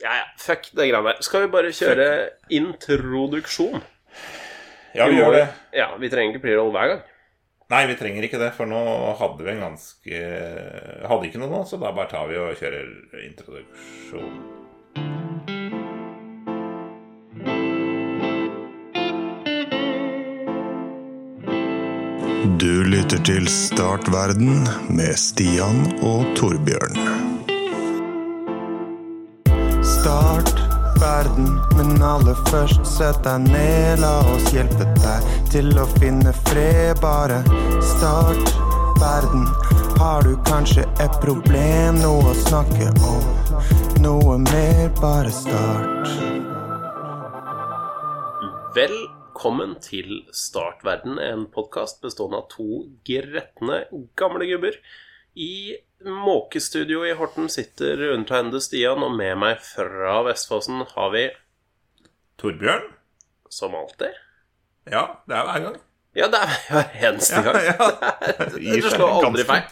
Ja, ja, fuck det greiene der. Skal vi bare kjøre introduksjon? Ja, vi gjør det. Ja, Vi trenger ikke pre-roll hver gang. Nei, vi trenger ikke det, for nå hadde vi en ganske Hadde ikke noe nå, så da bare tar vi og kjører introduksjon. Du lytter til Startverden med Stian og Torbjørn. Start verden, men aller først sett deg ned. La oss hjelpe deg til å finne fred. Bare start verden. Har du kanskje et problem, noe å snakke om? Noe mer, bare start. Velkommen til Startverden, en podkast bestående av to gretne gamle gubber. I måkestudio i Horten sitter undertegnede Stian, og med meg fra Vestfossen har vi, Torbjørn? som alltid Ja, det er hver gang. Ja, det er hver eneste gang. Ja, Det slår aldri feil.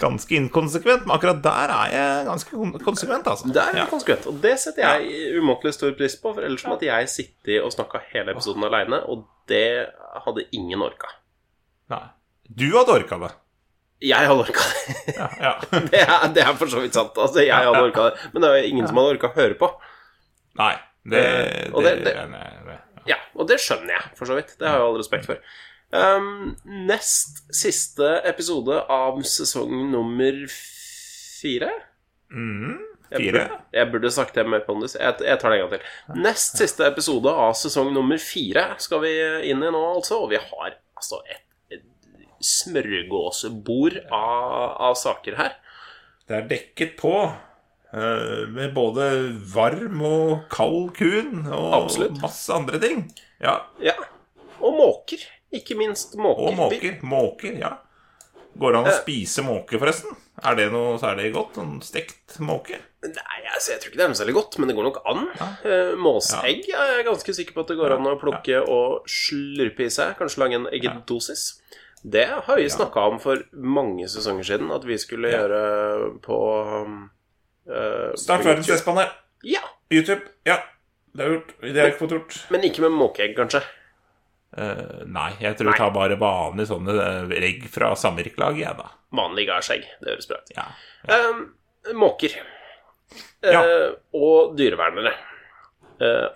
Ganske inkonsekvent, men akkurat der er jeg ganske konsekvent, altså. Det er ja. konsekvent, og det setter jeg umåtelig stor pris på. For ellers måtte jeg sittet og snakka hele episoden aleine, og det hadde ingen orka. Nei. Du hadde orka det. Jeg hadde orka det. Ja, ja. Det er, det er for så vidt sant. Altså, jeg hadde orka det. Men det er jo ingen som hadde orka å høre på. Nei, det, Eh, og det- det-. Ja, og det skjønner jeg, for så vidt. Det har jeg all respekt for. Um, nest siste episode av sesong nummer fire. Mhm. Jeg burde, jeg burde sagt det med pondus. Jeg, jeg tar det en gang til. Nest siste episode av sesong nummer fire skal vi inn i nå, altså. Og vi har altså et smørgåsebord av, av saker her. Det er dekket på uh, med både varm og kald kun og Absolutt. masse andre ting. Ja, Ja. Og måker. Ikke minst måker. Og måker. Måker, ja. Går det an å spise måke, forresten? Er det noe særlig godt? En stekt måke? Nei, altså, jeg tror ikke det er noe særlig godt, men det går nok an. Eh, Måsegg er jeg ganske sikker på at det går an å plukke og slurpe i seg. Kanskje lage en eggedosis. Det har vi snakka om for mange sesonger siden, at vi skulle Ja. gjøre på eh, Start verdens bestepanel. Ja, YouTube. Ja, det har gjort. Det har jeg ikke fått gjort. men ikke med måkeegg, kanskje. Uh, nei, jeg tror Nei. vi tar bare vanlige sånne regg egg fra samvirkelaget, jeg, da. Vanlig gardskjegg. Det høres bra ut. Ja. Um, måker. Uh, Ja. og dyrevernere.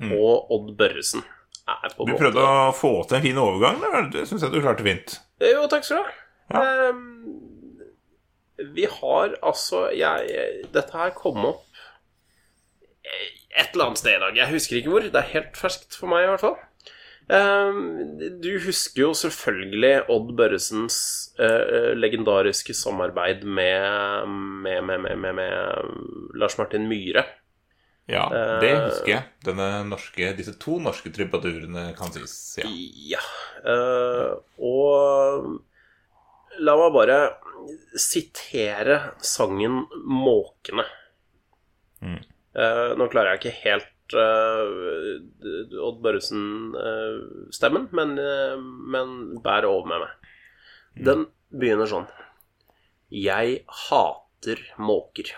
Mm. Og Odd Børresen er Du båten. prøvde å få til en fin overgang. der. Det syns jeg du klarte fint. Jo, takk skal du ha. Ja. Um, vi har altså jeg, Dette her kom opp et eller annet sted i dag. Jeg husker ikke hvor. Det er helt ferskt for meg, i hvert fall. Um, du husker jo selvfølgelig Odd Børresens uh, legendariske samarbeid med, med, med, med, med, med Lars Martin Myhre. Ja, det Eh. husker jeg. Denne norske, disse to norske trubadurene kan sies. Ja. Ja. Uh, og la meg bare sitere sangen 'Måkene'. Mm. Uh, nå klarer jeg ikke helt uh, Odd Børresen-stemmen, men, men bær over med meg. Den begynner sånn. Jeg hater måker.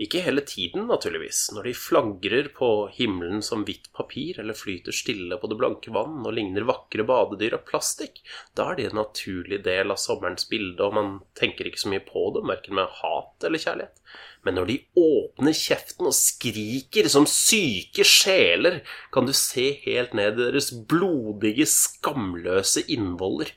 Ikke hele tiden, naturligvis. Når de flagrer på himmelen som hvitt papir, eller flyter stille på det blanke vann og ligner vakre badedyr av plastikk, da er de en naturlig del av sommerens bilde, og man tenker ikke så mye på dem, verken med hat eller kjærlighet. Men når de åpner kjeften og skriker som syke sjeler, kan du se helt ned i deres blodige, skamløse innvoller.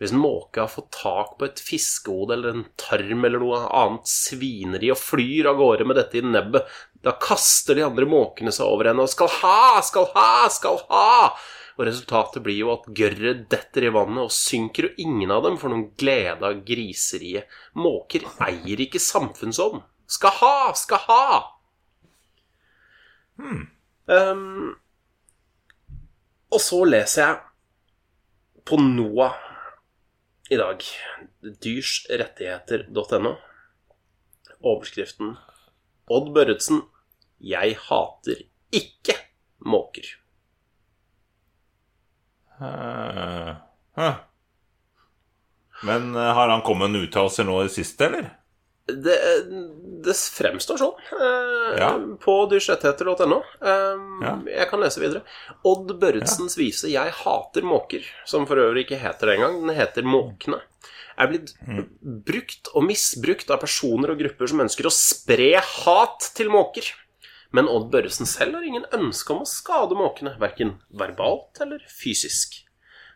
Hvis en måke har fått tak på et fiskehode eller en tarm eller noe annet svineri og flyr av gårde med dette i nebbet, da kaster de andre måkene seg over henne og skal ha, skal ha, skal ha! Og resultatet blir jo at gørret detter i vannet og synker, og ingen av dem får noen glede av griseriet. Måker eier ikke samfunnsånd. Skal ha, skal ha! Um, og så leser jeg på NOAH i dag, dyrsrettigheter.no, overskriften Odd Børretzen, jeg hater ikke måker. Eh. Men eh, har han kommet med en uttalelse nå i det siste, eller? Det, det fremstår sånn eh, Ja. på dysjrettigheter.no. Eh, Ja. Jeg kan lese videre. Odd Børretsens vise 'Jeg hater måker', som for øvrig ikke heter det engang, den heter 'Måkene', er blitt brukt og misbrukt av personer og grupper som ønsker å spre hat til måker. Men Odd Børresen selv har ingen ønske om å skade måkene, verken verbalt eller fysisk.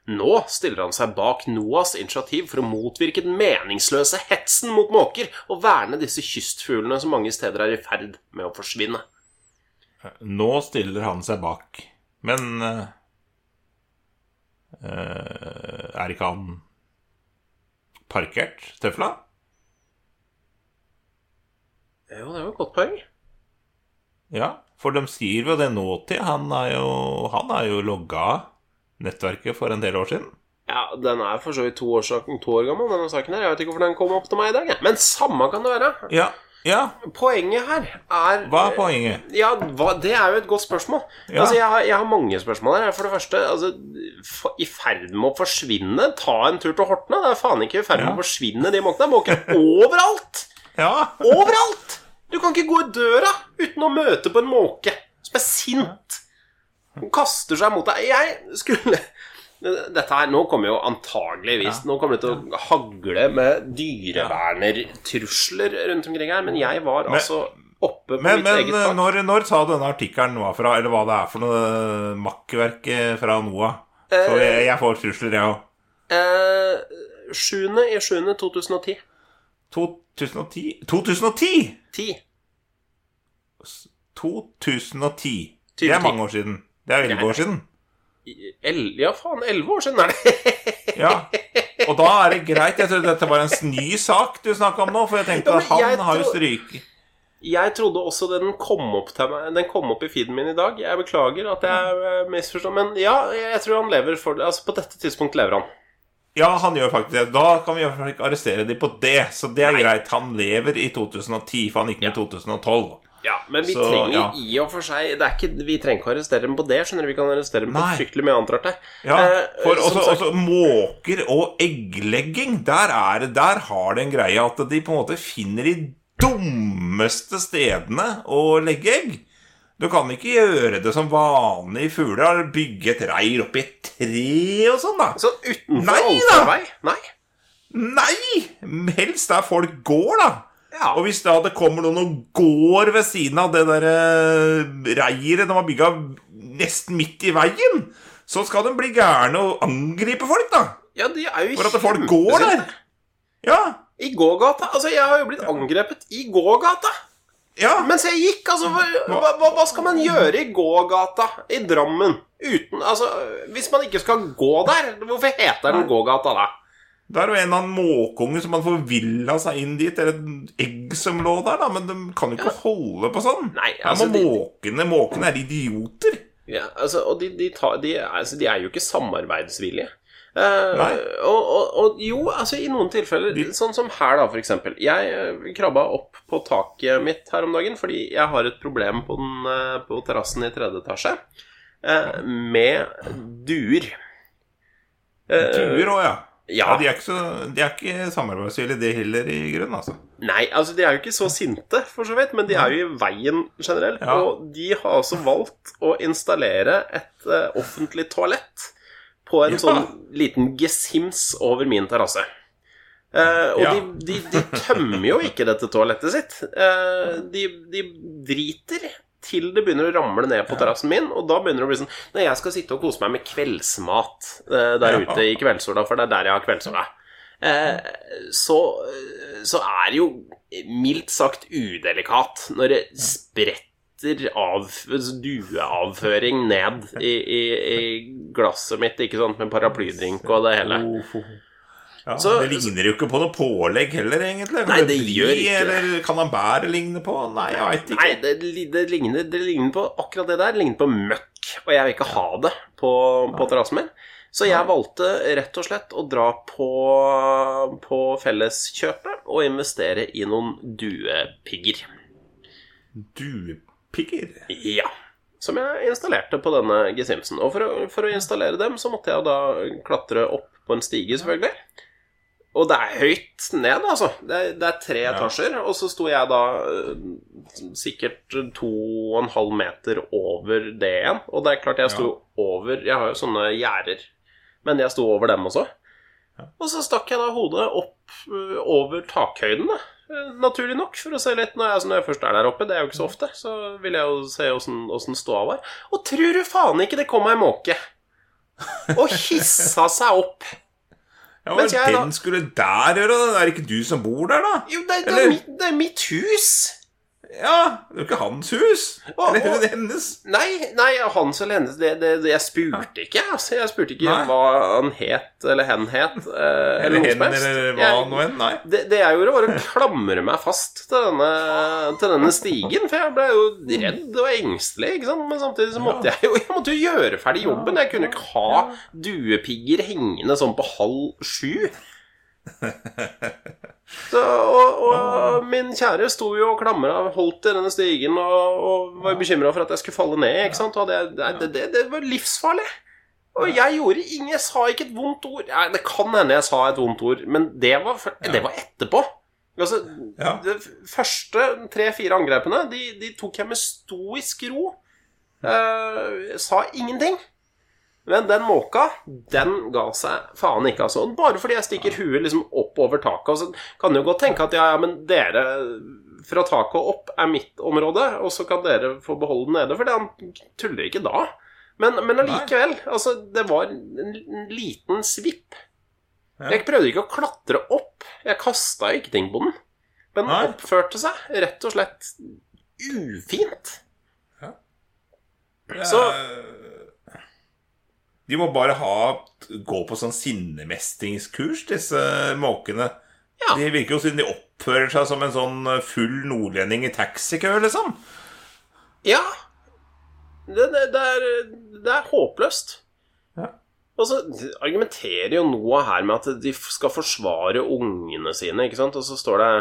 Nå stiller han seg bak NOAs initiativ for å motvirke den meningsløse hetsen mot måker og verne disse kystfuglene som mange steder er i ferd med å forsvinne. Nå stiller han seg bak. Men uh, Er ikke han parkert, tøfla? Jo, det var et godt poeng. Ja, for de sier jo det nåtid. Han er jo, han er jo logga av nettverket for en del år siden. Ja, den er for så vidt to år, to år gammel, denne saken her. Jeg vet ikke hvorfor den kom opp til meg i dag. Men samme kan det være. Ja, ja. Poenget her er Hva er poenget? Ja, hva, det er jo et godt spørsmål. Ja. Altså, jeg har, jeg har mange spørsmål her. For det første, altså I ferd med å forsvinne Ta en tur til Hortna. Det er faen ikke i ferd med å forsvinne, de måkene. Måker overalt! Ja, Overalt! Du kan ikke gå i døra uten å møte på en måke som er sint. Hun kaster seg mot deg. Jeg skulle Dette her, Nå kommer jo antageligvis Nå kommer det til å hagle med dyrevernertrusler rundt omkring her, men jeg var Men- altså oppe på Men, mitt men eget tak. når, når sa denne artikkelen noe fra, eller hva det er for noe makkverk fra NOAH? Så jeg, jeg får trusler, jeg òg. Eh, 7. i 7. 2010. 2010 2010! 10. 2010. Det er mange år siden. Det er elleve år siden. El, ja, faen, 11 år siden er det. Ja. Og da er det greit. Jeg trodde dette var en ny sak du snakka om nå, for jeg tenkte Ja, at han har jo stryket Jeg trodde også den kom opp til meg Den kom opp i feeden min i dag. Jeg beklager at jeg misforstår, men ja, jeg tror han lever for det. Altså, på dette tidspunkt lever han. Ja, han gjør faktisk det. Da kan vi ikke arrestere dem på det. Så det er Nei. greit. Han lever i 2010, for han gikk med i 2012. Ja, Men vi Så, trenger ja. i og for seg det er ikke, Vi trenger ikke å arrestere dem på det. skjønner Vi kan arrestere dem på fryktelig mye annet rart her. Ja, Eh, for eh, også, også måker og egglegging, der, er, der har det en greie at de på en måte finner de dummeste stedene å legge egg. Du kan ikke gjøre det som vanlige fugler, bygge et reir oppi et tre og sånn, da. Så utenfor Nei da! Nei. Nei! Helst der folk går, da. Ja. Og hvis da det kommer noen og går ved siden av det der eh, reiret de har bygga nesten midt i veien, så skal de bli gærne og angripe folk, da. ja, de er jo For at folk går der. Ja. I gågata. Altså, jeg har jo blitt angrepet i gågata. Ja. Mens jeg gikk, altså hva, hva, hva skal man gjøre i gågata i Drammen? Uten, altså, Hvis man ikke skal gå der, hvorfor heter den gågata da? Det er jo en annen måkeunge som hadde forvilla seg inn dit, eller et egg som lå der, da, men de kan jo ikke holde på sånn. Nei, altså, ja, måkene Måkene er idioter. Ja, altså, og de, de, tar, de, altså, de er jo ikke samarbeidsvillige. Uh, og, og, og jo, altså i noen tilfeller, De- sånn som her da, for eksempel. Jeg eh, krabba opp på taket mitt her om dagen fordi jeg har et problem på, den, eh, på terrassen i tredje etasje uh, med duer. Uh, Duer òg, ja. Ja. De er ikke, så, de er ikke samarbeidsvillige, det heller, i grunnen, altså. Nei, altså de er jo ikke så sinte, for så vidt, men de er jo i veien generelt. Ja. Og de har altså valgt å installere et uh, offentlig toalett på en Ja. sånn liten gesims over min terrasse. Uh, og Ja. de, de, de tømmer jo ikke dette toalettet sitt. Uh, de, de driter til det begynner å ramle ned på terrassen min, og da begynner det å bli sånn Når jeg skal sitte og kose meg med kveldsmat eh, der ute i kveldssola, for det er der jeg har kveldssola, eh, så, så er det jo mildt sagt udelikat når det spretter av dueavføring ned i, i, i glasset mitt, ikke sant, med paraplydrink og det hele. Ja, Så- det ligner jo ikke på noe pålegg heller, egentlig. Nei, det gjør ikke. Eller camembert ligne på? Nei, jeg veit ikke. Nei, det, det, ligner, det ligner på akkurat det der. Det ligner på møkk. Og jeg vil ikke ha det på, på terrassen min. Så jeg valgte rett og slett å dra på, på Felleskjøpet og investere i noen duepigger. Duepigger? Ja. Som jeg installerte på denne G-Simsen. Og for å, for å installere dem så måtte jeg da klatre opp på en stige, selvfølgelig. Og det er høyt ned, altså. Det er, det er tre etasjer. Og så sto jeg da eh, sikkert to og en halv meter over det igjen. Og det er klart jeg sto over Jeg har jo sånne gjerder, men jeg sto over dem også. Og så stakk jeg da hodet opp over takhøyden, da. Eh, Naturlig nok, for å se litt når jeg, altså når jeg først er der oppe. Det er jo ikke så ofte. Så vil jeg jo se åssen ståa var. Og tror du faen ikke det kom ei måke og hissa seg opp? Ja, Hva jeg da- den skulle der gjøre? Det Er ikke du som bor der, da? Jo, det, det, er, mitt, det er mitt hus. Ja, det er jo ikke hans hus. Og- Eller og- hennes. Nei, nei, hans eller hennes det, det, det, Jeg spurte ikke, altså. Jeg spurte ikke Nei. hva han het, eller hen het. eh, Eller eller hen, eller hva Jeg- nå enn. Nei. Det, det jeg gjorde, var å klamre meg fast til denne, til denne stigen. For jeg ble jo redd og engstelig. ikke sant? Men samtidig så måtte jeg jo jeg måtte jo gjøre ferdig jobben. Jeg kunne ikke ha duepigger hengende sånn på halv sju. Så, og, og min kjære sto jo og klamra, holdt i denne stigen og, og var bekymra for at jeg skulle falle ned. ikke sant? Det, det, det, det var livsfarlig. Og jeg gjorde ingen Jeg sa ikke et vondt ord. Nei, det kan hende jeg sa et vondt ord, men det var, det var etterpå. Altså. De første tre-fire angrepene de, de tok jeg med stoisk ro. Eh, sa ingenting. Men den måka, den ga seg faen ikke, altså. Bare fordi jeg stikker huet liksom opp over taket. Og så kan du godt tenke at ja, ja, men dere fra taket og opp er mitt område, og så kan dere få beholde den nede. For han tuller ikke da. Men, men allikevel. Altså, det var en, en liten svipp. Jeg prøvde ikke å klatre opp. Jeg kasta ikke ting på den. Men den oppførte seg rett og slett ufint. Så- De må bare ha gå på sånn sinnemestringskurs, disse måkene. Ja. De virker jo siden de oppfører seg som en sånn full nordlending i taxikø, liksom. Ja. Det, det, det, er, det er håpløst. Ja. Og så argumenterer jo Noah her med at de skal forsvare ungene sine, ikke sant? Og så står det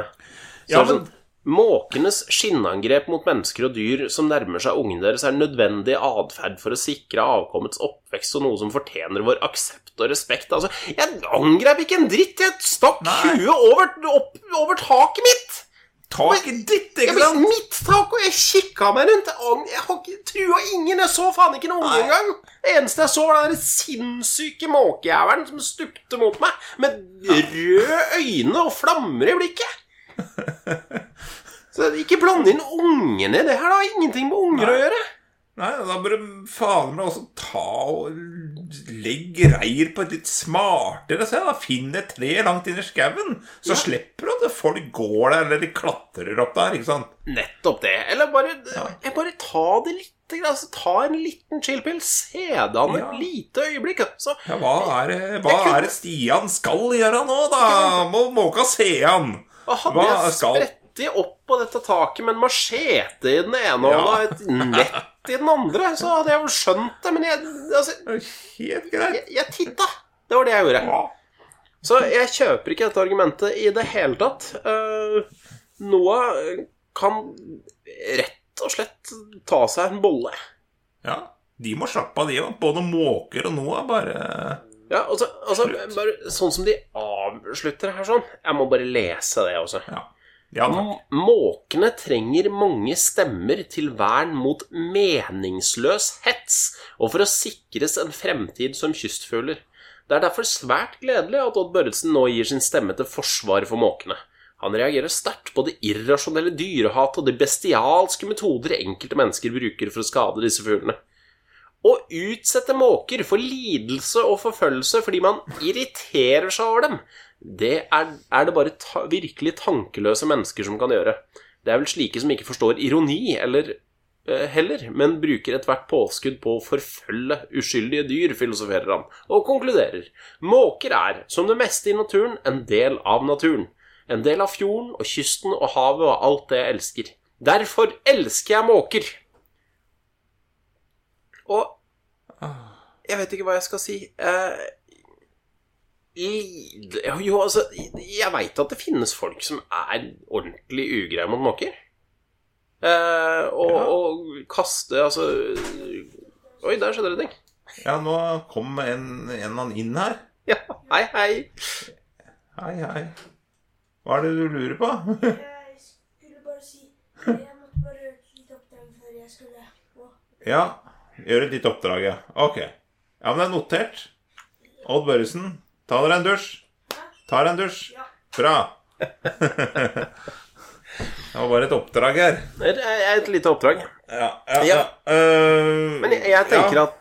så Ja, men- Måkenes skinnangrep mot mennesker og dyr som nærmer seg ungene deres, er nødvendig atferd for å sikre avkommets oppvekst og noe som fortjener vår aksept og respekt. Altså, jeg angrep ikke en dritt! Jeg stakk huet over, opp, over taket mitt! Taket ditt, ikke sant? sant? mitt tak, og jeg kikka meg rundt. Jeg trua ingen. Jeg så faen ikke noen engang. Det eneste jeg så, var den sinnssyke måkejævelen som stupte mot meg med røde øyne og flammer i blikket. Så ikke blande inn ungene i det her. Det har ingenting med unger å gjøre. Nei, da bør du faen meg også ta og legge reir på et litt smartere sted. da. Finn et tre langt inn i skauen, så slipper du at folk går der eller de klatrer opp der. ikke sant? Nettopp det. Eller bare, jeg bare ta det litt. Altså, ta en liten chillpill. Se det an et Ja. lite øyeblikk. Altså. Ja, Hva er det, hva kunne- er det Stian skal gjøre nå, da? Må måka se han. Hva skal- sprettet opp på dette taket med en machete i den ene Ja. og et nett i den andre, så hadde jeg jo skjønt det. Men jeg, altså, Helt greit. jeg, jeg titta. Det var det jeg gjorde. Ja. Så jeg kjøper ikke dette argumentet i det hele tatt. Uh, Noe kan rett og slett ta seg en bolle. ja. De må slappe av, de òg. Både måker og Noah. Bare Ja, altså, altså bare Sånn som de avslutter her sånn. Jeg må bare lese det også. Ja. Ja, Måkene trenger mange stemmer til vern mot meningsløs hets og for å sikres en fremtid som kystfugler. Det er derfor svært gledelig at Odd Børretzen nå gir sin stemme til forsvar for måkene. Han reagerer sterkt på det irrasjonelle dyrehatet og de bestialske metoder enkelte mennesker bruker for å skade disse fuglene. Å utsette måker for lidelse og forfølgelse fordi man irriterer seg over dem, det er, er det bare ta, virkelig tankeløse mennesker som kan gjøre. Det er vel slike som ikke forstår ironi eller eh, heller, men bruker ethvert påskudd på å forfølge uskyldige dyr, filosoferer han, og konkluderer. Måker er, som det meste i naturen, en del av naturen. En del av fjorden og kysten og havet og alt det jeg elsker. Derfor elsker jeg måker. Og jeg vet ikke hva jeg skal si. Eh, lid- jo, altså Jeg veit at det finnes folk som er ordentlig ugreie mot måker. Eh, og, Ja. og kaste Altså Oi, der skjedde det ting. Ja, nå kom en, en mann inn her. Ja, hei, hei. Hei, hei. Hva er det du lurer på? Jeg skulle bare si Jeg måtte bare gjøre et lite oppdrag før jeg skulle gå. ja, gjør et lite oppdrag, ja. Ok. Ja, men det er notert. Odd Børresen, ta deg en dusj. Ta deg en dusj. Bra. det var bare et oppdrag her. Det er et lite oppdrag. Ja, ja, Ja. ja. øh, Men jeg, jeg tenker ja. at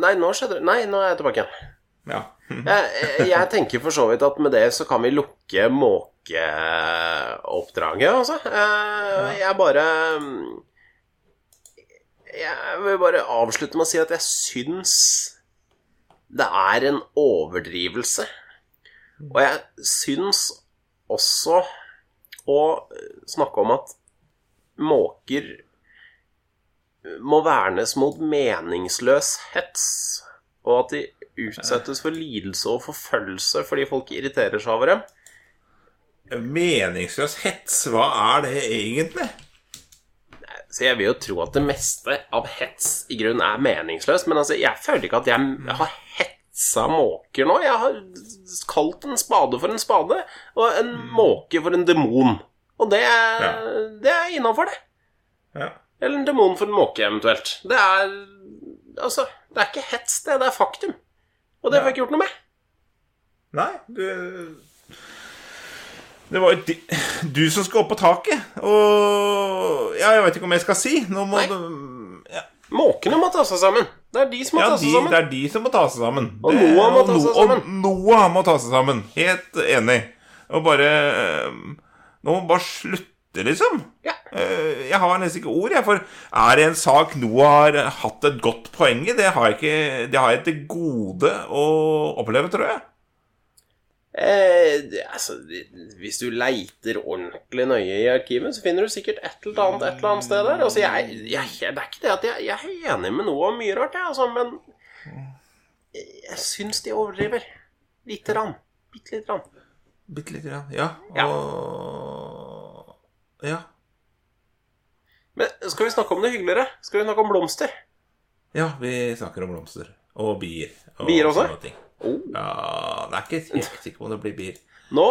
Nei, nå skjedde det Nei, nå er jeg tilbake igjen. Ja. Jeg, jeg, tenker for så vidt at med det så kan vi lukke måkeoppdraget, altså. Eh, Jeg bare Jeg vil bare avslutte med å si at jeg syns det er en overdrivelse. Og jeg syns også å snakke om at måker må vernes mot meningsløs hets, og at de utsettes for lidelse og forfølgelse fordi folk irriterer seg over dem. Meningsløs hets, hva er det egentlig? Så jeg vil jo tro at det meste av hets i grunnen er meningsløst, men altså, jeg føler ikke at jeg har hetsa måker nå. Jeg har kalt en spade for en spade, og en måke for en demon. Og det er, Ja. det er innafor, det. Ja. Eller en demon for en måke, eventuelt. Det er Altså, det er ikke hets, det. Det er faktum. Og det får jeg ikke gjort noe med. Nei, du Det var jo du som skal opp på taket, og Ja, jeg vet ikke om jeg skal si. Nå må du ja, Måkene må ta seg sammen. Det er de som må ja, ta de, seg sammen. det er de som må ta seg sammen. Og Det- Noah må ta seg sammen. Og Noah må ta seg sammen. Helt enig. Og bare eh, Nå må man bare slutte, liksom. Ja. Eh, Jeg har nesten ikke ord, jeg. For er det en sak Noah har hatt et godt poeng i? Det har jeg ikke Det har jeg til gode å oppleve, tror jeg. Eh, altså, hvis du leiter ordentlig nøye i arkivet, så finner du sikkert et eller annet et eller annet sted der. Altså, jeg, jeg, det er ikke det at jeg, jeg er enig med noe om mye rart, jeg, altså, men jeg syns de overdriver. Lite grann. Bitte lite grann. Bitte lite grann. Ja. Ja. Og Ja. Men skal vi snakke om det hyggeligere? Skal vi snakke om blomster? Ja, vi snakker om blomster. Og bier. Og Bier også? sånne ting. Oh. Ja, det er ikke helt sikker på om det blir bier. Nå,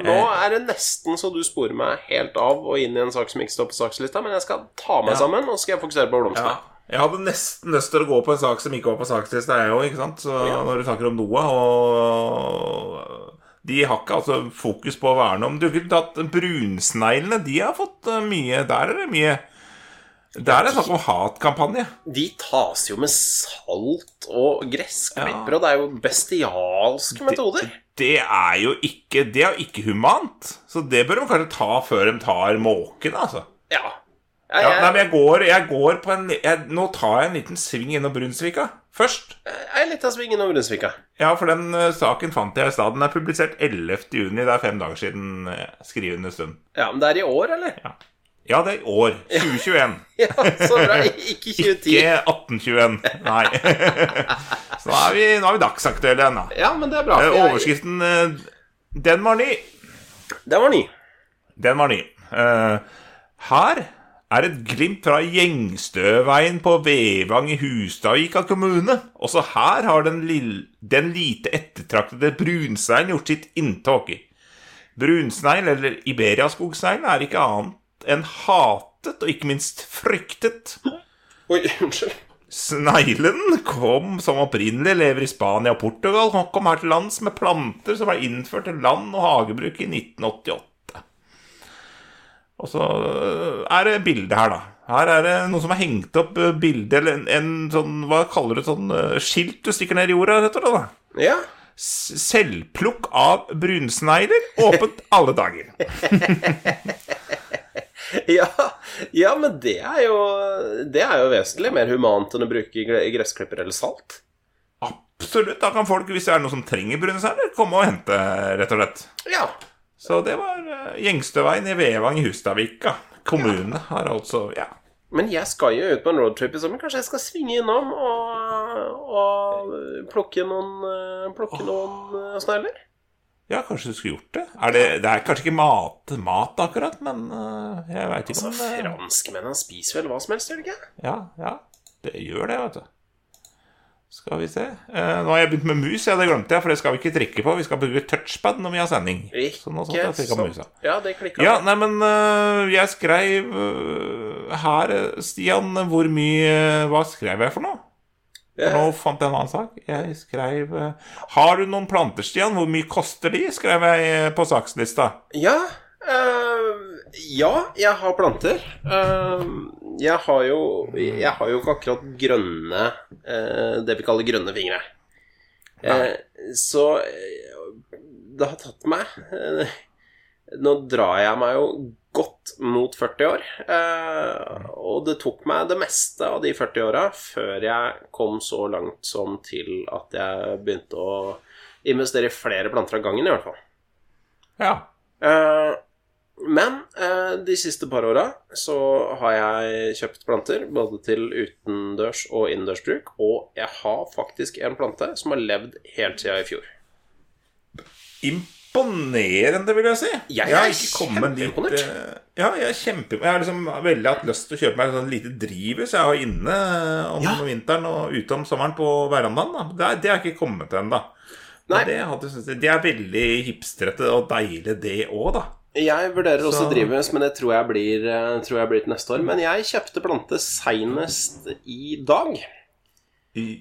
nå Eh. er det nesten så du sporer meg helt av og inn i en sak som ikke står på sakslista, men jeg skal ta meg Ja. sammen, og skal jeg fokusere på blomstene. Ja. Jeg hadde nesten lyst til å gå på en sak som ikke var på sakslista, jeg òg, sant. Når du snakker om Noah og De har ikke altså fokus på å verne om Du kunne tatt brunsneglene. De har fått eh, mye Der er det mye Der er det snakk om hatkampanje. De tas jo med salt og gressklipper, og det er jo bestialske metoder. Det er jo ikke Det er jo ikke humant. Så det bør de kanskje ta før de tar måken, altså. Ja. Jeg, Ja, nei, men jeg går, jeg går på en jeg, Nå tar jeg en liten sving innom Brunsvika først. jeg er litt av svingen over Brunsvika. Ja, for den uh, saken fant jeg i stad. Den er publisert 11. juni. Det er fem dager siden uh, skrivende stund. Ja, men det er i år, eller? Ja, det er i år. 2021. Ja, så bra. Ikke 2010. Ikke 1821. Nei. Så nå er vi, nå er vi dagsaktuelle ennå. Ja, men det er bra. Eh, jeg- Overskriften eh, Den var ny. Den var ny. Den var ny. Eh, her er et glimt fra Gjengstøveien på Vevang i Hustadvika kommune. Også her har den, lille, den lite ettertraktede brunsneglen gjort sitt inntog. Brunsnegl, eller iberiaskogsnegl, er ikke annet enn hatet og ikke minst fryktet. Oi, unnskyld. Sneglen kom som opprinnelig lever i Spania og Portugal. Han kom her til lands med planter som ble innført til land- og hagebruk i 1988. Og så øh, er det bilde her, da. Her er det noen som har hengt opp øh, bilde, eller en, en sånn Hva kaller du det? Sånn øh, skilt du stikker ned i jorda, rett og slett. da. Ja. Selvplukk av brunsnegler. Åpent alle dager. ja. Ja, men det er jo Det er jo vesentlig mer humant enn å bruke gressklipper eller salt. Absolutt. Da kan folk, hvis det er noen som trenger brunsnegler, komme og hente, rett og slett. Ja. Så det var uh, Gjengstøveien i Vevang i Hustadvika. Kommune har altså Ja. Men jeg skal jo ut på en roadtrip i sommer. Kanskje jeg skal svinge innom og, og plukke noen, eh, plukke noen eh, snegler? Ja, kanskje du skulle gjort det. Er det, det er kanskje ikke mat, mat akkurat, men uh, jeg veit ikke Altså, om det Franskmennene spiser vel hva som helst, gjør de ikke? Ja, ja. Det gjør det, vet du. Skal vi se. uh, nå har jeg begynt med mus, ja, det glemte jeg, for det skal vi ikke trykke på. Vi skal bruke touchpad når vi har sending. Så nå sånn. musa. Ja, det klikka. Ja, nei, men uh, jeg skrev her, Stian, hvor mye Hva skrev jeg for noe? For nå fant jeg en annen sak. Jeg skrev øh, Har du noen planter, Stian? Hvor mye koster de? skrev jeg øh, på sakslista. Ja, Uh, ja, jeg har planter. Uh, jeg har jo Jeg har jo ikke akkurat grønne uh, Det vi kaller grønne fingre. Eh, så eh, det har tatt meg eh, Nå drar jeg meg jo godt mot 40 år. eh, og det tok meg det meste av de 40 åra før jeg kom så langt som til at jeg begynte å investere i flere planter av gangen, i hvert fall. Ja. Eh, men eh, de siste par åra så har jeg kjøpt planter både til utendørs og innendørsbruk, og jeg har faktisk en plante som har levd helt siden i fjor. Imponerende, vil jeg si. Jeg jeg er kjempeimponert. Ja, jeg er kjempe... Jeg har liksom veldig hatt lyst til å kjøpe meg et sånn lite drivhus jeg har inne om Ja. vinteren og ute om sommeren på verandaen. da. Det, har det har ikke kommet til ennå. Det, jeg- det er veldig hipstrete og deilig, det òg, da. Jeg vurderer også Så- drivhus, men det tror jeg blir, eh, tror jeg blir til neste år. Men jeg kjøpte plante seinest i dag.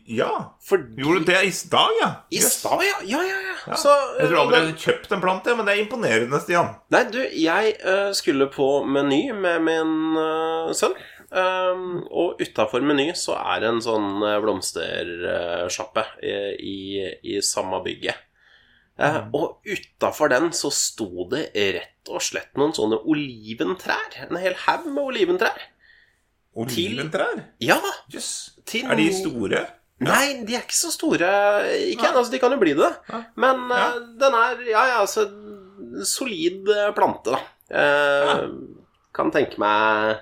Ja. Fordi Gjorde du det i stad, ja? I stad, ja. Ja, ja, ja. Ja. Så, jeg tror eh, aldri jeg hadde kjøpt en plante, men det er imponerende, Stian. Nei, du, jeg uh, skulle på Meny med min uh, sønn. Um, og utafor Meny så er det en sånn uh, blomstersjappe i, i, i samme bygget. Mm. og utafor den så sto det rett og slett noen sånne oliventrær. En hel haug med oliventrær. Oliventrær? Ja, Yes. til Er de store? Nei, de er ikke så store. Ikke ennå, altså de kan jo bli det. Ja. Men Ja. uh, den er ja, ja, altså solid eh, plante, da. Eh, Kan tenke meg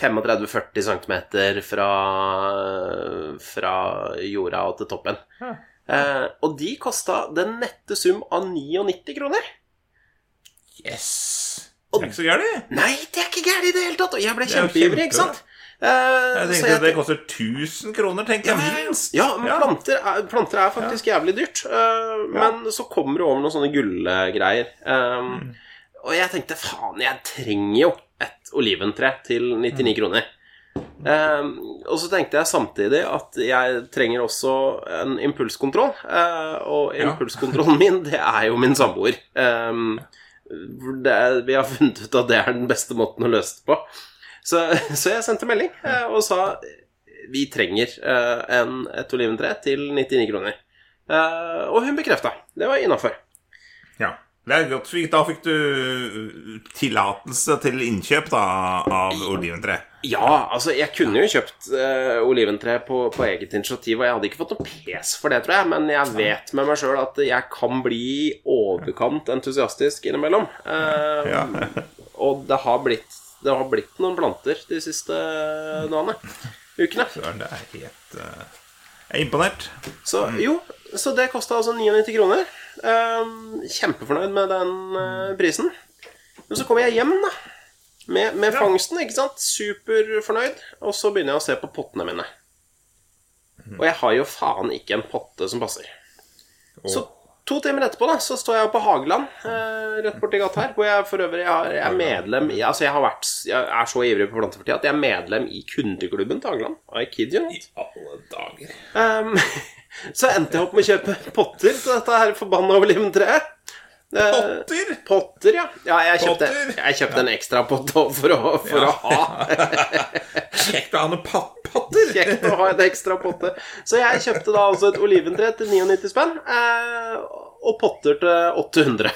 35-40 cm fra, fra jorda og til toppen. Ja. Eh, og de kosta den nette sum av 99 kroner. Yes. Det er ikke så gærent. Nei, det er ikke gærent i det hele tatt! Og jeg ble kjempeivrig, ikke sant? Uh, Jeg tenkte jeg at det koster 1000 kroner, tenkte jeg minst. Ja, men Planter, er, planter er faktisk jævlig dyrt. eh, Men så kommer det over noen sånne gullgreier. Um, Mm. Og jeg tenkte faen, jeg trenger jo et oliventre til 99 kroner. Um, og så tenkte jeg samtidig at jeg trenger også en impulskontroll. Uh, og Ja. impulskontrollen min, det er jo min samboer. Um, det er, vi har funnet ut at det er den beste måten å løse det på. Så, så jeg sendte melding eh, og sa vi trenger eh, en, et oliventre til 99 kroner. Eh, og hun bekrefta. Det var innafor. Ja. Det er godt. Da fikk du tillatelse til innkjøp da, av oliventre. Ja, altså, jeg kunne jo kjøpt uh, oliventre på, på eget initiativ, og jeg hadde ikke fått noe pes for det, tror jeg, men jeg vet med meg sjøl at jeg kan bli overkant entusiastisk innimellom. Uh, Ja. og det har, blitt, det har blitt noen planter de siste dagene. Ukene. Søren, det er helt uh, Jeg er imponert. Så jo, så det kosta altså 99 kroner. Kjempefornøyd med den eh, prisen. Men så kommer jeg hjem, da. Med, med fangsten, ikke sant. Superfornøyd. Og så begynner jeg å se på pottene mine. Og jeg har jo faen ikke en potte som passer. Så to timer etterpå da, så står jeg på Hageland, eh, rett borti gata her, hvor jeg for øvrig har, jeg er medlem i Altså, jeg har vært Jeg er så ivrig på planter for tida at jeg er medlem i kundeklubben til Hageland. I kid you not. I alle dager. Um, så endte jeg opp med å kjøpe potter til dette her forbanna oliventreet. Eh, Potter? Potter, ja. ja jeg, kjøpte, jeg kjøpte en ekstra pott for, å, for å ha. Kjekt å ha noen potter. Kjekt å ha en ekstra potte. Så jeg kjøpte da altså et oliventre til 99 spenn, eh, og potter til 800.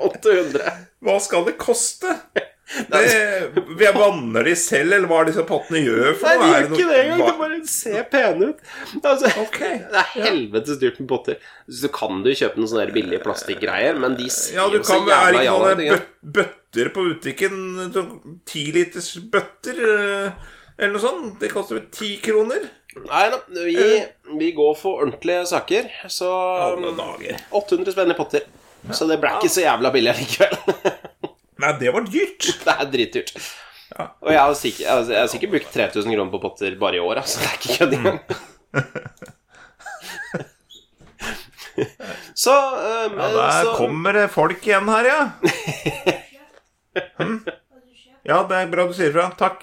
800. Hva skal det koste? Det, vanner de selv, eller hva er disse pottene gjør for noe? det gjør ikke det engang. Det bare ser pene ut. Altså, okay. Det er helvetes dyrt med potter. Så kan du kjøpe noen sånne billige plastikkgreier, men de ser Ja, jo så kan jævla det jalla ut. sånne ikke sant? bøt, bøtter på butikken? Sånn Tiliters bøtter? eh, Eller noe sånt? Det koster vel ti kroner? Nei da, vi, vi går for ordentlige saker, så 800 spenn i potter. Så det ble ikke så jævla billig likevel. Nei, det var dyrt. det er dritdyrt. Og jeg har, sikkert, altså, jeg har sikkert brukt 3000 kroner på potter bare i år, altså. Det er ikke kødd engang. så, um, Ja, der så kommer det folk igjen her, ja. Hm? Ja, det er bra du sier fra. Takk.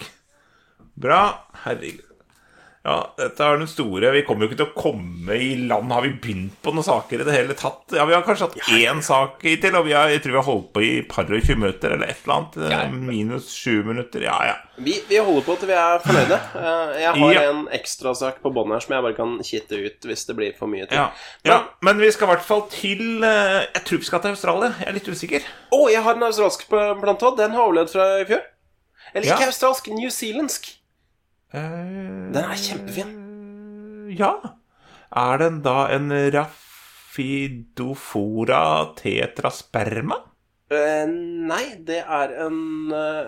Bra. Herregud. Ja, dette er den store Vi kommer jo ikke til å komme i land. Har vi begynt på noen saker i det hele tatt? Ja, vi har kanskje hatt én sak hittil, og vi har, jeg tror vi har holdt på i par og 20 minutter, eller et eller annet. Ja. Minus 20 minutter. Ja, ja. vi, vi holder på til vi er fornøyde. Uh, jeg har Ja. en ekstrasak på bånn her som jeg bare kan kitte ut hvis det blir for mye til. Ja, ja, men vi skal i hvert fall til eh, Jeg tror vi skal til Australia. Jeg er litt usikker. Å, jeg har en australsk plante òg. Den har overlevd fra i fjor. Eller ikke Ja. australsk, newzealandsk. Den Den er kjempefin. Ja. Er den da en Raffidofora tetrasperma? Eh, nei, det er en eh,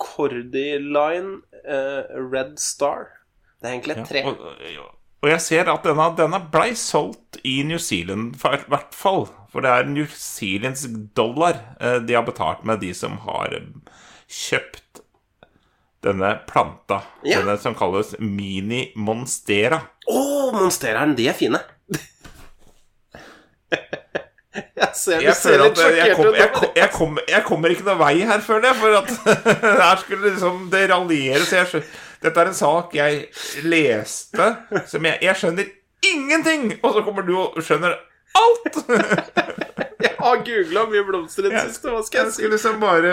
Cordyline eh, Red Star. Det er egentlig et tre. Og, og jeg ser at denne, denne blei solgt i New Zealand, i hvert fall. For det er New Zealands dollar eh, de har betalt med, de som har eh, kjøpt denne planta. Ja. Denne som kalles Mini Monstera. Å, monstereren, de er fine. jeg ser du ser litt sjokkert kom, ut. jeg, kom, jeg, kommer- jeg kommer ikke noen vei her, føler jeg. For at her skulle liksom det raljeres. Jeg Dette er en sak jeg leste som jeg, jeg skjønner ingenting! Og så kommer du og skjønner alt! Jeg har googla mye blomster i det siste. Hva skal Jeg jeg si? skulle liksom bare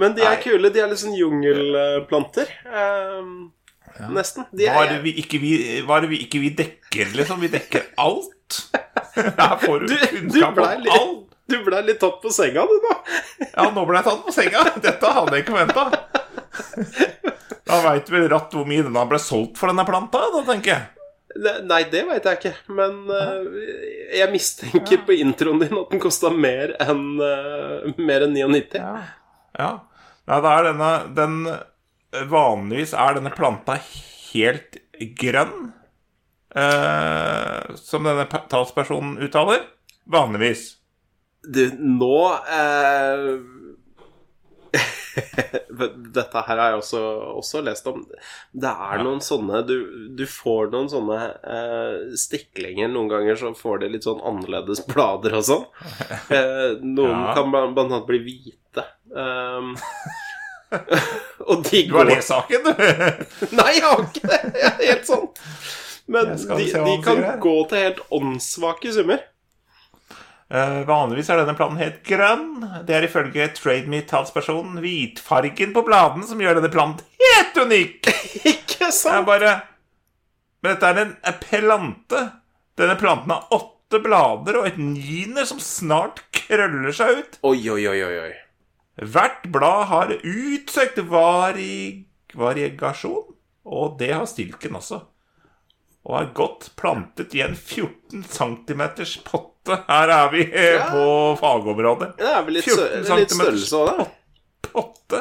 Men de er Nei. kule. De er litt sånn jungelplanter. ja. Nesten. De Hva er det vi ikke vi, hva er det vi, ikke vi dekker, liksom? Vi dekker alt. Her får du, kunnskap om litt, alt. du ble litt tatt på senga, du, nå. Ja, nå ble jeg tatt på senga. Dette hadde jeg ikke venta. Da veit du vel ratt hvor mye denne ble solgt for denne planta, da, tenker jeg. Nei, det veit jeg ikke. Men uh, jeg mistenker på introen din at den kosta mer enn uh, mer enn 99. Ja. ja. Nei, da er denne den Vanligvis er denne planta helt grønn. Eh, som denne talspersonen uttaler. Vanligvis. Du, nå eh, Dette her har jeg også, også lest om. Det er noen sånne Du, du får noen sånne eh, stiklinger noen ganger, så får de litt sånn annerledes blader og sånn. Eh, noen Ja. kan blant annet bli hvite. Um, og de Du har går lest saken, du. Nei, jeg har ikke det! Er helt sånn. Men de, de kan gå til helt åndssvake summer. Uh, vanligvis er denne planten helt grønn. Det er ifølge TradeMe-talspersonen hvitfargen på bladene som gjør denne planen helt unik. Ikke Det er sant? bare Men dette er en en plante. Denne planten har åtte blader og et niende som snart krøller seg ut. Oi, oi, oi, oi. Hvert blad har utsøkt vari variegasjon, og det har stilken også. Og er godt plantet i en 14 cm potte. Her er vi Ja. på fagområdet. Det er vel litt, 14 stø litt størrelse òg, da. Potte.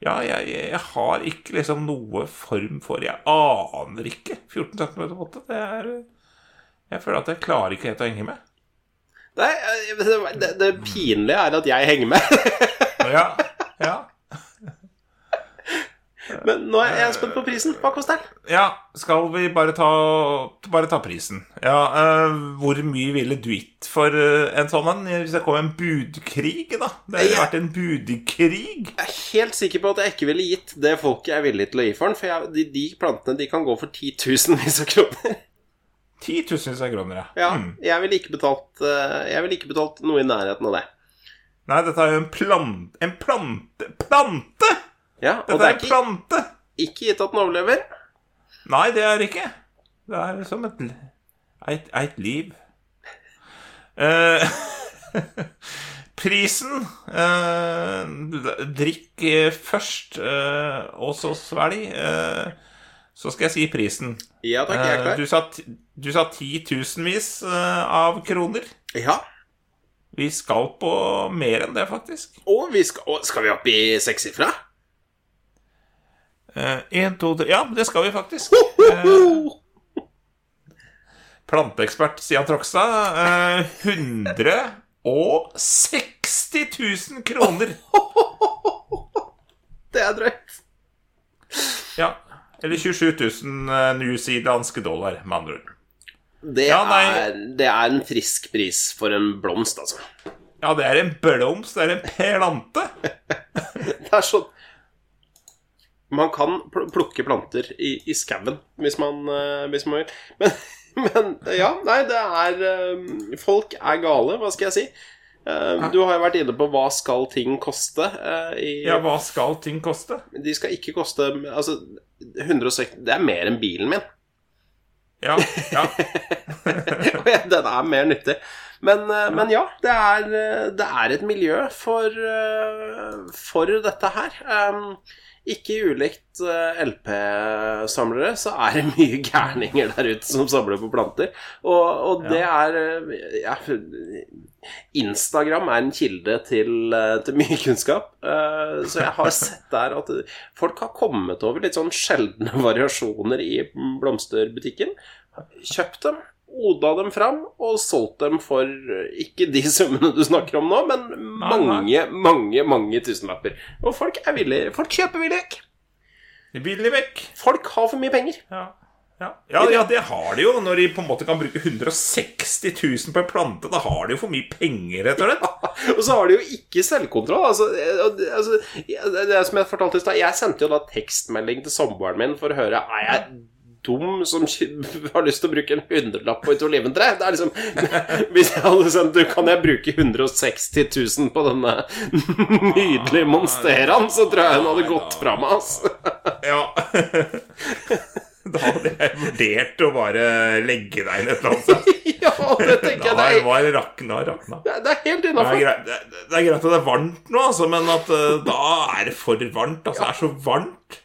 Ja, jeg, jeg har ikke liksom noe form for Jeg aner ikke. 14 cm potte, det er Jeg føler at jeg klarer ikke helt å henge med. Nei, eh, det, det, det pinlige er at jeg henger med. Ja, ja. Men nå er jeg spent på prisen. Hva koster den? Ja, skal vi bare ta, bare ta prisen? Ja, uh, Hvor mye ville du gitt for eh, en sånn en? Hvis det kom en budkrig, da? Det har jo vært en budkrig. Jeg er helt sikker på at jeg ikke ville gitt det folket er villig til å gi for den. For jeg, de, de plantene de kan gå for titusenvis av kroner. Titusenvis av kroner, ja. Ja, Mm. jeg ville ikke betalt eh, Jeg ville ikke betalt noe i nærheten av det. Nei, dette er jo en plante En plante Plante! Ja, Og Dette det er er en ikke, plante! ikke gitt at den overlever. Nei, det er det ikke. Det er som et, et, et liv. Eh, prisen eh, Drikk eh, først, eh, og så svelg. Eh, så skal jeg si prisen. Ja takk, jeg er Eh, klar. du, sa, du sa titusenvis av kroner. Ja. Vi skal på mer enn det, faktisk. Og vi skal, og skal vi opp i sekssifra? Én, to, tre Ja, det skal vi faktisk. Eh, planteekspert Stian Trogstad. Eh, 160 000 kroner Det er drøyt. Ja. Eller 27 000 eh, newzealandske dollar, med andre ord. Det, Ja, nei. er, det er en frisk pris for en blomst, altså. Ja, det er en blomst, det er en plante. Det er sånn Man kan pl plukke planter i, i skauen hvis, man, eh, hvis man vil. Men, men ja, nei, det er um, Folk er gale, hva skal jeg si. Uh, du har jo vært inne på hva skal ting koste. Uh, i, Ja, hva skal ting koste? De skal ikke koste Altså, 160 Det er mer enn bilen min. Ja, ja. Den er mer nyttig. Men, eh, men ja, det er, eh, det er et miljø for, eh, for dette her. Um, ikke ulikt eh, LP-samlere, så er det mye gærninger der ute som samler på planter. Og, og det er eh, ja, Instagram er en kilde til, eh, til mye kunnskap. Så jeg har sett der at folk har kommet over litt sånn sjeldne variasjoner i blomsterbutikken. Kjøpt dem, oda dem fram og solgt dem for eh, ikke de summene du snakker om nå, men mange, mange, mange tusenlapper. Og folk er villige. Folk kjøper villig vekk. Villig vekk. Folk har for mye penger. Ja. Ja. Ja, ja, det har de jo. Når de på en måte kan bruke 160 000 på en plante, da har de jo for mye penger, rett og slett. Og så har de jo ikke selvkontroll. Altså, eh, altså, det det som jeg fortalte i stad, jeg sendte jo da tekstmelding til samboeren min for å høre Er jeg dum som har lyst til å bruke en hundrelapp på et oliventre? Det er liksom Hvis jeg hadde sendt du, Kan jeg bruke 160 000 på denne nydelige monsteraen, så tror jeg hun hadde gått fra meg, altså. Ja. Da hadde jeg vurdert å bare legge deg ned et eller annet sted. Ja, det tenker jeg. Da er, var rakna, rakna. det er- det er helt innafor. er- det er greit at det er varmt nå, altså, men at eh, da er det for varmt. Altså, det er så varmt.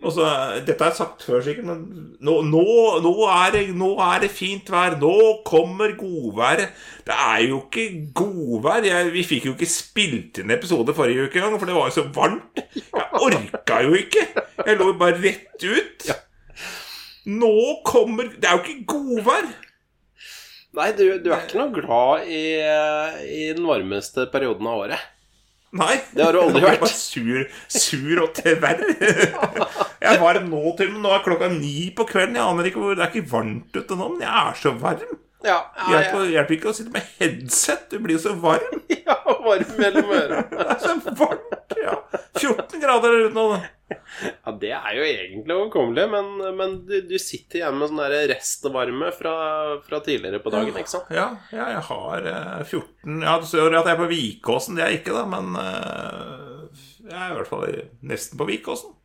Og så, dette er sagt før, sikkert, men nå, nå, nå, er det, nå er det fint vær. Nå kommer godværet. Det er jo ikke godvær. Jeg, vi fikk jo ikke spilt inn episode forrige uke engang, for det var jo så varmt. Jeg orka jo ikke. Jeg lå jo bare rett ut. Nå kommer Det er jo ikke godvær. Nei, du, du er ikke noe glad i, i den varmeste perioden av året. Nei. Det har du aldri Jeg ble sur, sur og tverr. Jeg varm nå til men. Nå er klokka ni på kvelden. Jeg aner ikke hvor Det er ikke varmt ute nå, men jeg er så varm. Ja, ja, ja, hjelper, hjelper ikke å sitte med headset. Du blir jo så varm. ja, varm mellom øra. Det er så varmt. Ja. 14 grader der ute nå. Ja, det er jo egentlig overkommelig, men, men du, du sitter igjen med sånn der restvarme fra, fra tidligere på dagen, ikke sant? Ja, ja jeg har eh, 14 Ja, du ser at jeg er på Vikåsen. Det er jeg ikke, da, men eh, jeg er i hvert fall nesten på Vikåsen.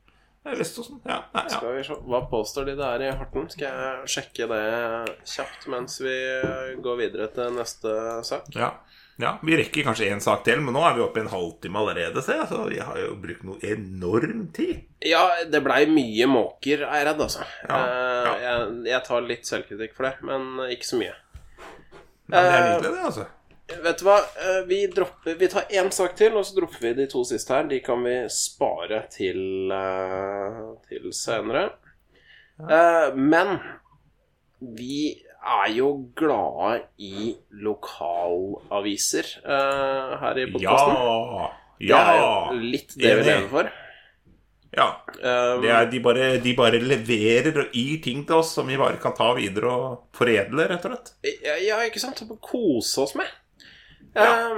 Veståsen. Ja, nei, ja. Skal vi se, Hva påstår de det er i Horten? Skal jeg sjekke det kjapt mens vi går videre til neste sak? Ja. Ja, Vi rekker kanskje én sak til, men nå er vi oppe i en halvtime allerede. Se. Så vi har jo brukt noe enorm tid. Ja, det blei mye måker, er jeg redd, altså. Ja, Eh, ja. Jeg, jeg tar litt selvkritikk for det, men ikke så mye. Men det er Eh, nydelig, det, altså. Vet du hva, Eh, vi, dropper, vi tar én sak til, og så dropper vi de to siste her. De kan vi spare til, til senere. Ja. men vi er jo glade i lokalaviser uh, her i podkasten. Ja! Det er jo litt det vi lever for. ja. Eh, Det er, de, bare, de bare leverer og gir ting til oss som vi bare kan ta videre og foredle, rett og slett. Ja, ja, ikke sant? Og kose oss med. Eh,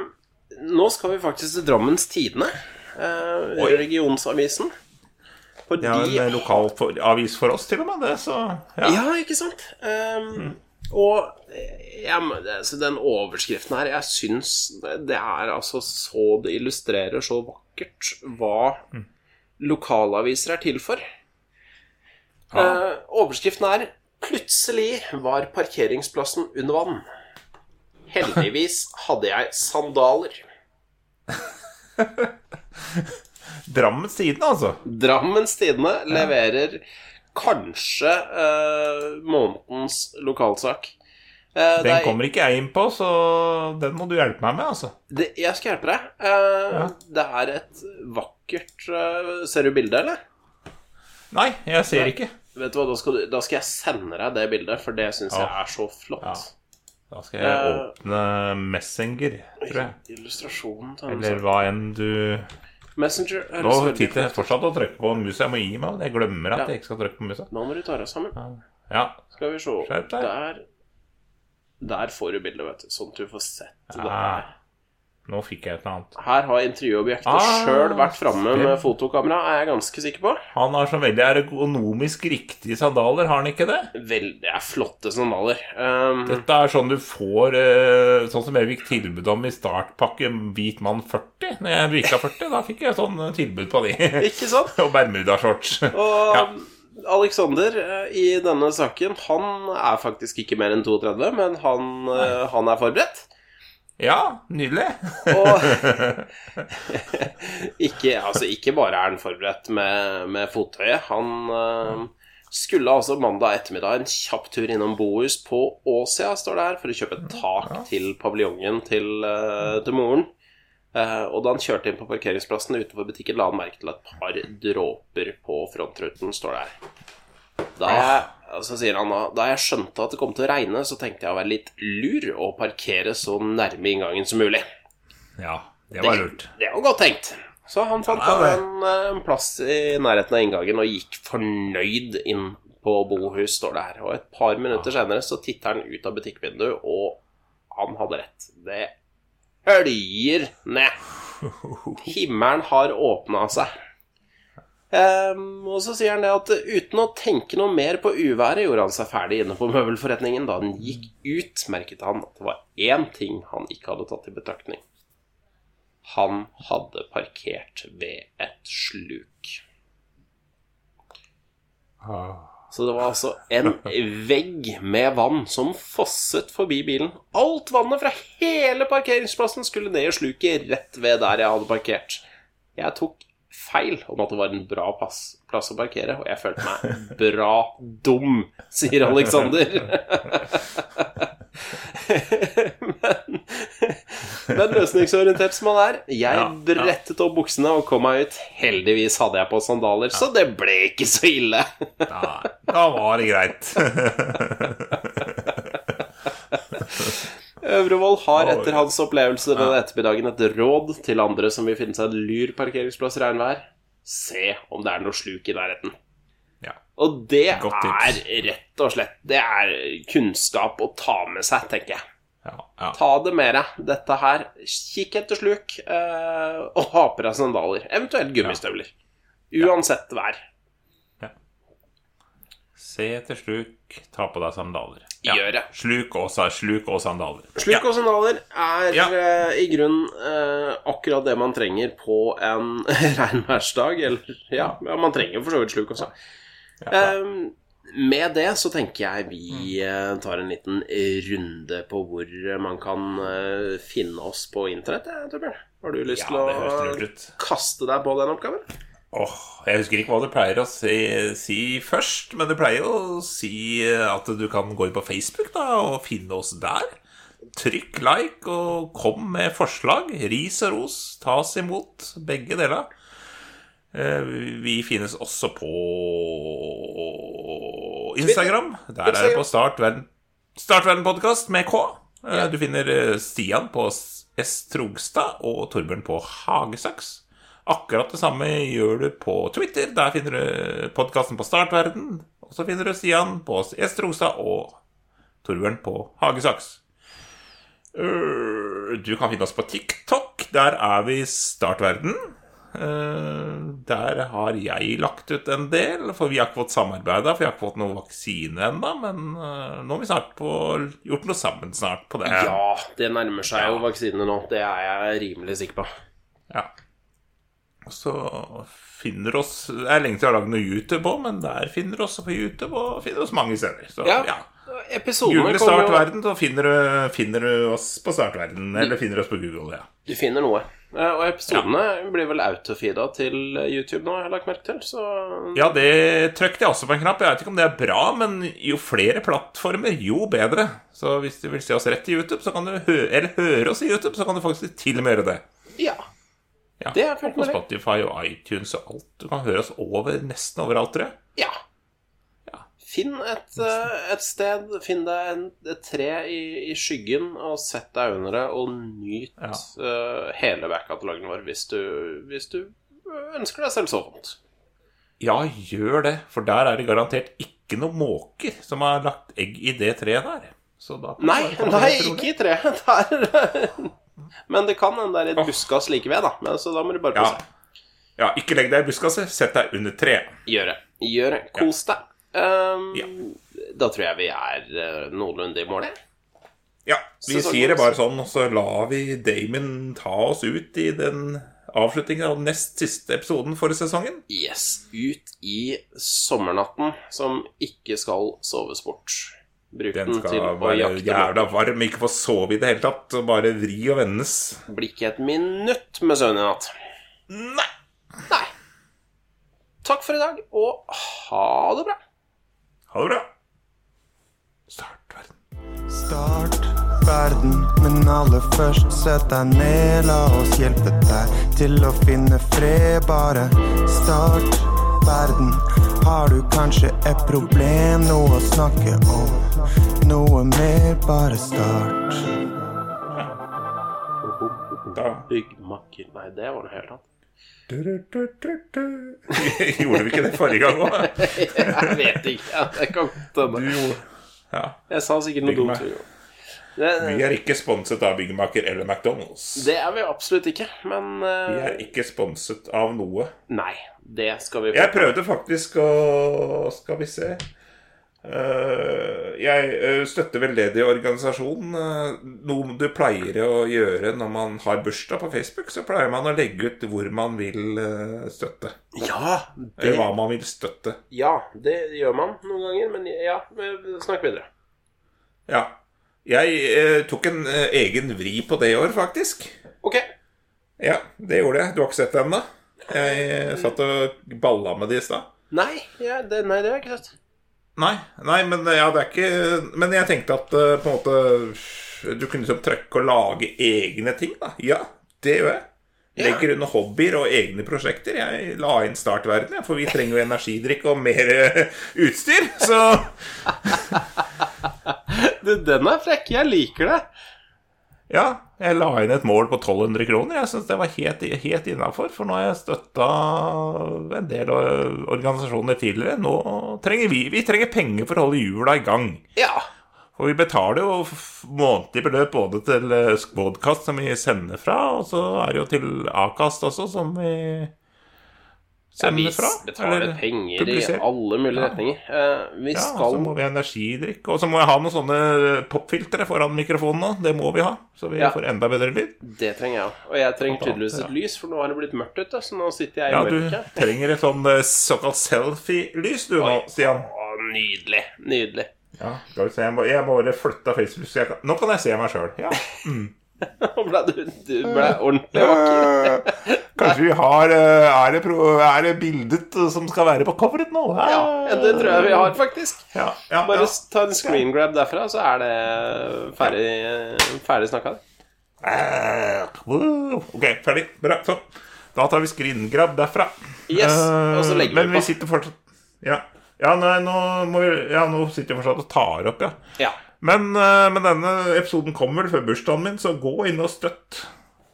nå skal vi faktisk til Drammens Tidende. uh, regionsavisen. Fordi er en lokal for, avis for oss, til og med. det, så ja. Ja, ikke sant? Um, Og ja, den overskriften her, jeg syns det er altså så Det illustrerer så vakkert hva lokalaviser er til for. Eh, overskriften er 'Plutselig var parkeringsplassen under vann'. Heldigvis hadde jeg sandaler. Drammens Tidende, altså. Drammens Tidende leverer kanskje uh, månedens lokalsak. Uh, Den er- kommer ikke jeg inn på, så den må du hjelpe meg med, altså. Det, jeg skal hjelpe deg. Uh, Ja. Det er et vakkert Ser du bildet, eller? Nei, jeg ser ikke. Vet du hva, Da skal, du, da skal jeg sende deg det bildet, for det syns jeg er så flott. Ja. Da skal jeg åpne Messenger, tror jeg. Illustrasjonen til Eller hva enn du Messenger er Nå sitter jeg fortsatt og trykker på musa. Jeg må gi meg. Jeg glemmer at Ja. jeg ikke skal trykke på musa. Nå må du ta deg sammen. Ja. Skal vi se. Der Der får du bildet, vet du. Sånn at du får sett det her. Nå fikk jeg et eller annet. Her har intervjuobjektet Ah, sjøl vært framme med fotokamera, er jeg ganske sikker på. Han har så veldig ergonomisk riktige sandaler, har han ikke det? Veldig er flotte sandaler. Um, Dette er sånn du får eh, Sånn som jeg fikk tilbud om i startpakke Hvit mann 40. Når jeg virka 40, da fikk jeg sånn eh, tilbud på de. ikke sant? og bermudashorts. Og Ja. Alexander eh, i denne saken, han er faktisk ikke mer enn 32, men han, han er forberedt. Ja, nydelig. Og ikke, altså, ikke bare er han forberedt med, med fottøyet. Han eh, skulle altså mandag ettermiddag en kjapp tur innom Bohus på Åsia, står det her, for å kjøpe tak tak til paviljongen til, eh, til moren. Uh, og da han kjørte inn på parkeringsplassen utenfor butikken, la han merke til et par dråper på frontruten, står det her. Da altså sier han da, da jeg skjønte at det kom til å regne, så tenkte jeg å være litt lur og parkere så nærme inngangen som mulig. Ja, det var lurt. Det var godt tenkt. Så han fant Ja, en, eh, en plass i nærheten av inngangen og gikk fornøyd inn på Bohus, står det her. Og et par minutter senere så titter han ut av butikkvinduet, og han hadde rett. Det høljer ned. Himmelen har åpna seg. Ehm, og så sier han det at uten å tenke noe mer på uværet, gjorde han seg ferdig inne på møbelforretningen. Da han gikk ut, merket han at det var én ting han ikke hadde tatt i betraktning. Han hadde parkert ved et sluk. Så det var altså en vegg med vann som fosset forbi bilen. Alt vannet fra hele parkeringsplassen skulle ned i sluket rett ved der jeg hadde parkert. Jeg tok feil om at det var en bra pass, plass å parkere, og jeg følte meg bra dum, sier Alexander. men, men løsningsorientert som han er, jeg Ja, brettet opp buksene og kom meg ut. Heldigvis hadde jeg på sandaler, så det ble ikke så ille. Ja, da var det greit. Øvrevoll har etter hans opplevelser denne ettermiddagen et råd til andre som vil finne seg en lur parkeringsplass i regnvær. Se om det er noe sluk i nærheten. Ja. Og det er rett og slett Det er kunnskap å ta med seg, tenker jeg. Ja, ja. Ta det med deg, dette her. Kikk etter sluk, eh, og ha på deg sandaler. Eventuelt gummistøvler. Uansett vær. Se etter sluk, ta på deg sandaler. Gjør det. Sluk og, sa- sluk og sandaler. Sluk og sandaler er Ja. eh, i grunnen eh, akkurat det man trenger på en regnværsdag. Eller ja, ja, man trenger for så vidt sluk også. Ja, Eh, med det så tenker jeg vi eh, tar en liten runde på hvor man kan eh, finne oss på internett. eh, Torbjørn. Har du lyst ja, til det høres lurt å ut. kaste deg på den oppgaven? Åh, jeg husker ikke hva du pleier å si, si først, men du pleier å si at du kan gå inn på Facebook da, og finne oss der. Trykk like og kom med forslag. Ris og ros tas imot, begge deler. Eh, Vi finnes også på Instagram. Der er det på Startverden Startverden-podkast med K. Eh, Du finner eh, Stian på S. Trogstad og Torbjørn på Hagesaks. Akkurat det samme gjør du på Twitter. Der finner du podkasten på Startverden. Og så finner du Stian på S. Trogstad og Torbjørn på Hagesaks. Øh, Du kan finne oss på TikTok. Der er vi Startverden. Eh, Der har jeg lagt ut en del, for vi har ikke fått samarbeida, for vi har ikke fått noen vaksine ennå. Men eh, nå har vi snart på, gjort noe sammen snart på det. Ja, det nærmer seg jo vaksinene nå. Det er jeg rimelig sikker på. Ja. Så finner oss Det er lenge til jeg har lagd noe YouTube òg, men der finner du oss på YouTube og finner oss mange steder. Så Ja, ja. Google Startverden, så finner du, finner du oss på Startverden. Eller finner oss på Google, ja. Du finner noe. Eh, Og episodene blir vel autofeeda til YouTube nå, har jeg lagt merke til. Så Ja, det trykte jeg også på en knapp. Jeg vet ikke om det er bra, men jo flere plattformer, jo bedre. Så hvis du vil se oss rett i YouTube, så kan du høre, eller høre oss i YouTube, så kan du faktisk til og med gjøre det. ja. Ja, Det er På. Spotify og iTunes og alt. Du kan høre oss over nesten overalt, tror jeg. ja. Ja. Finn et, eh, et sted, finn deg en, et tre i, i skyggen, og sett deg under det, og nyt Ja. uh, hele back-katalogen vår hvis du, hvis du ønsker deg selv så vondt. Ja, gjør det, for der er det garantert ikke noen måker som har lagt egg i det treet der. Nei, nei, ikke i treet. Der. Men det kan hende det er et buskas like ved, da. Men, så da må du bare Ja. kose ja, ikke legg deg i buskaset. Sett deg under treet. Gjør det. Gjør det. Kos deg. Um, Ja. Da tror jeg vi er eh, noenlunde i mål. jeg. Ja, vi så, sier det bare sånn, og så lar vi Damon ta oss ut i den avslutningen av nest siste episoden for sesongen. Yes. Ut i sommernatten som ikke skal soves bort. Bruk Den den, til skal å være jakte jævla varm, ikke få sove i det hele tatt, og bare vri og vendes. Blir ikke et minutt med søvn i natt. Nei! Nei. Takk for i dag, og ha det bra. Ha det bra. Start verden. Start verden, men aller først sett deg ned. La oss hjelpe deg til å finne fred. Bare start verden. Har du kanskje et problem, noe å snakke om? Noe mer, bare start. Da Byggmakker Nei, det var noe helt annet. Gjorde vi ikke det forrige gang òg? Jeg vet ikke. Ja, det kan godt hende. Ja. Jeg sa sikkert noe dumt. Det, Vi er ikke sponset av Byggmaker eller McDonald's. det er vi absolutt ikke, men uh... Vi er ikke sponset av noe. Nei, det skal vi Jeg prøvde faktisk å Skal vi se Eh, Jeg eh, støtter veldedig organisasjon. Eh, noe du pleier å gjøre når man har bursdag på Facebook, så pleier man å legge ut hvor man vil støtte. Ja, det, Eller hva man vil støtte. ja, det gjør man noen ganger, men ja, snakk videre. Ja. Jeg eh, tok en egen vri på det i år, faktisk. Ok. Ja, det gjorde jeg. Du har ikke sett det ennå? Jeg satt og balla med det i stad. Nei, ja, det, nei, det har jeg ikke sett. Nei, nei, men ja, det er ikke Men jeg tenkte at eh, på en måte Du kunne liksom trykke og lage egne ting, da. Ja, det gjør jeg. Legger under hobbyer og egne prosjekter. Jeg la inn startverden, for vi trenger jo energidrikk og mer eh, utstyr. Så Du, den er frekk. Jeg liker det. Ja, jeg la inn et mål på 1200 kroner. Jeg syns det var helt, helt innafor, for nå har jeg støtta en del organisasjoner tidligere. Nå trenger vi Vi trenger penger for å holde hjula i gang. Ja. Og vi betaler jo månedlig beløp både til eh, Squadcast, som vi sender fra, og så er det jo til Akast også, som vi Ja, vi fra. betaler eller penger publiserer. i alle mulige retninger. Eh, vi Ja, skal så må vi ha energidrikk, og så må jeg ha noen sånne popfiltre foran mikrofonen nå. Det må vi ha, så vi Ja. får enda bedre lyd. Det trenger jeg. Og jeg trenger tydeligvis et ja. lys, for nå har det blitt mørkt ute. Så nå sitter jeg i Ja, du trenger et sånn eh, såkalt selfie-lys du nå, Stian. Å, nydelig. Nydelig. Ja, skal vi se, jeg må, jeg må bare flytte Facebook, så kan Nå kan jeg se meg sjøl. Ja. Nå ble du, du ble ordentlig vakker. Kanskje vi har eh, Er det, er det bildet som skal være på coveret nå? Ja, det tror jeg vi har, faktisk. Ja, ja, Bare ja. ta en screen grab derfra, så er det ferdig, ferdig snakka. Eh. Ok, ferdig. Bra. Sånn. Da tar vi screen grab derfra. Yes, og så legger vi Men vi sitter fortsatt Ja, ja nei, nå, vi, ja, nå sitter vi fortsatt og tar opp, ja. Ja. Men, eh, men denne episoden kommer vel før bursdagen min, så gå inn og støtt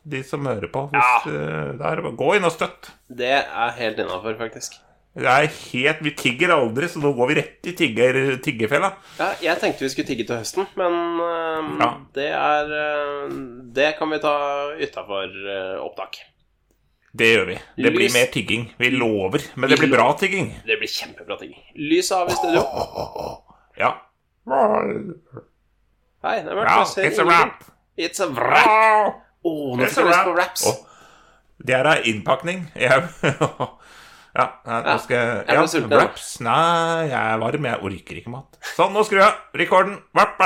de som hører på. Hvis, ja. det er gå inn og støtt. Det er helt innafor, faktisk. Det er helt, Vi tigger aldri, så nå går vi rett i tigger, tiggerfella. Ja, jeg tenkte vi skulle tigge til høsten, men uh, Ja. det er uh, Det kan vi ta utafor opptak. Det gjør vi. Det blir mer tigging. Vi lover. Men det blir bra tigging. Det blir kjempebra tigging. Lyset av i studio. Ja. Hei, det er mørkt. Ja, it's a wrap. It's a wrap. Oh, nå fikk jeg lyst på wraps. Oh. det er da innpakning. Jeg Ja, nei, nå skal jeg ja. Wraps? Nei, jeg er varm. Jeg orker ikke mat. Sånn, nå skrur jeg. Rekorden. Wrap,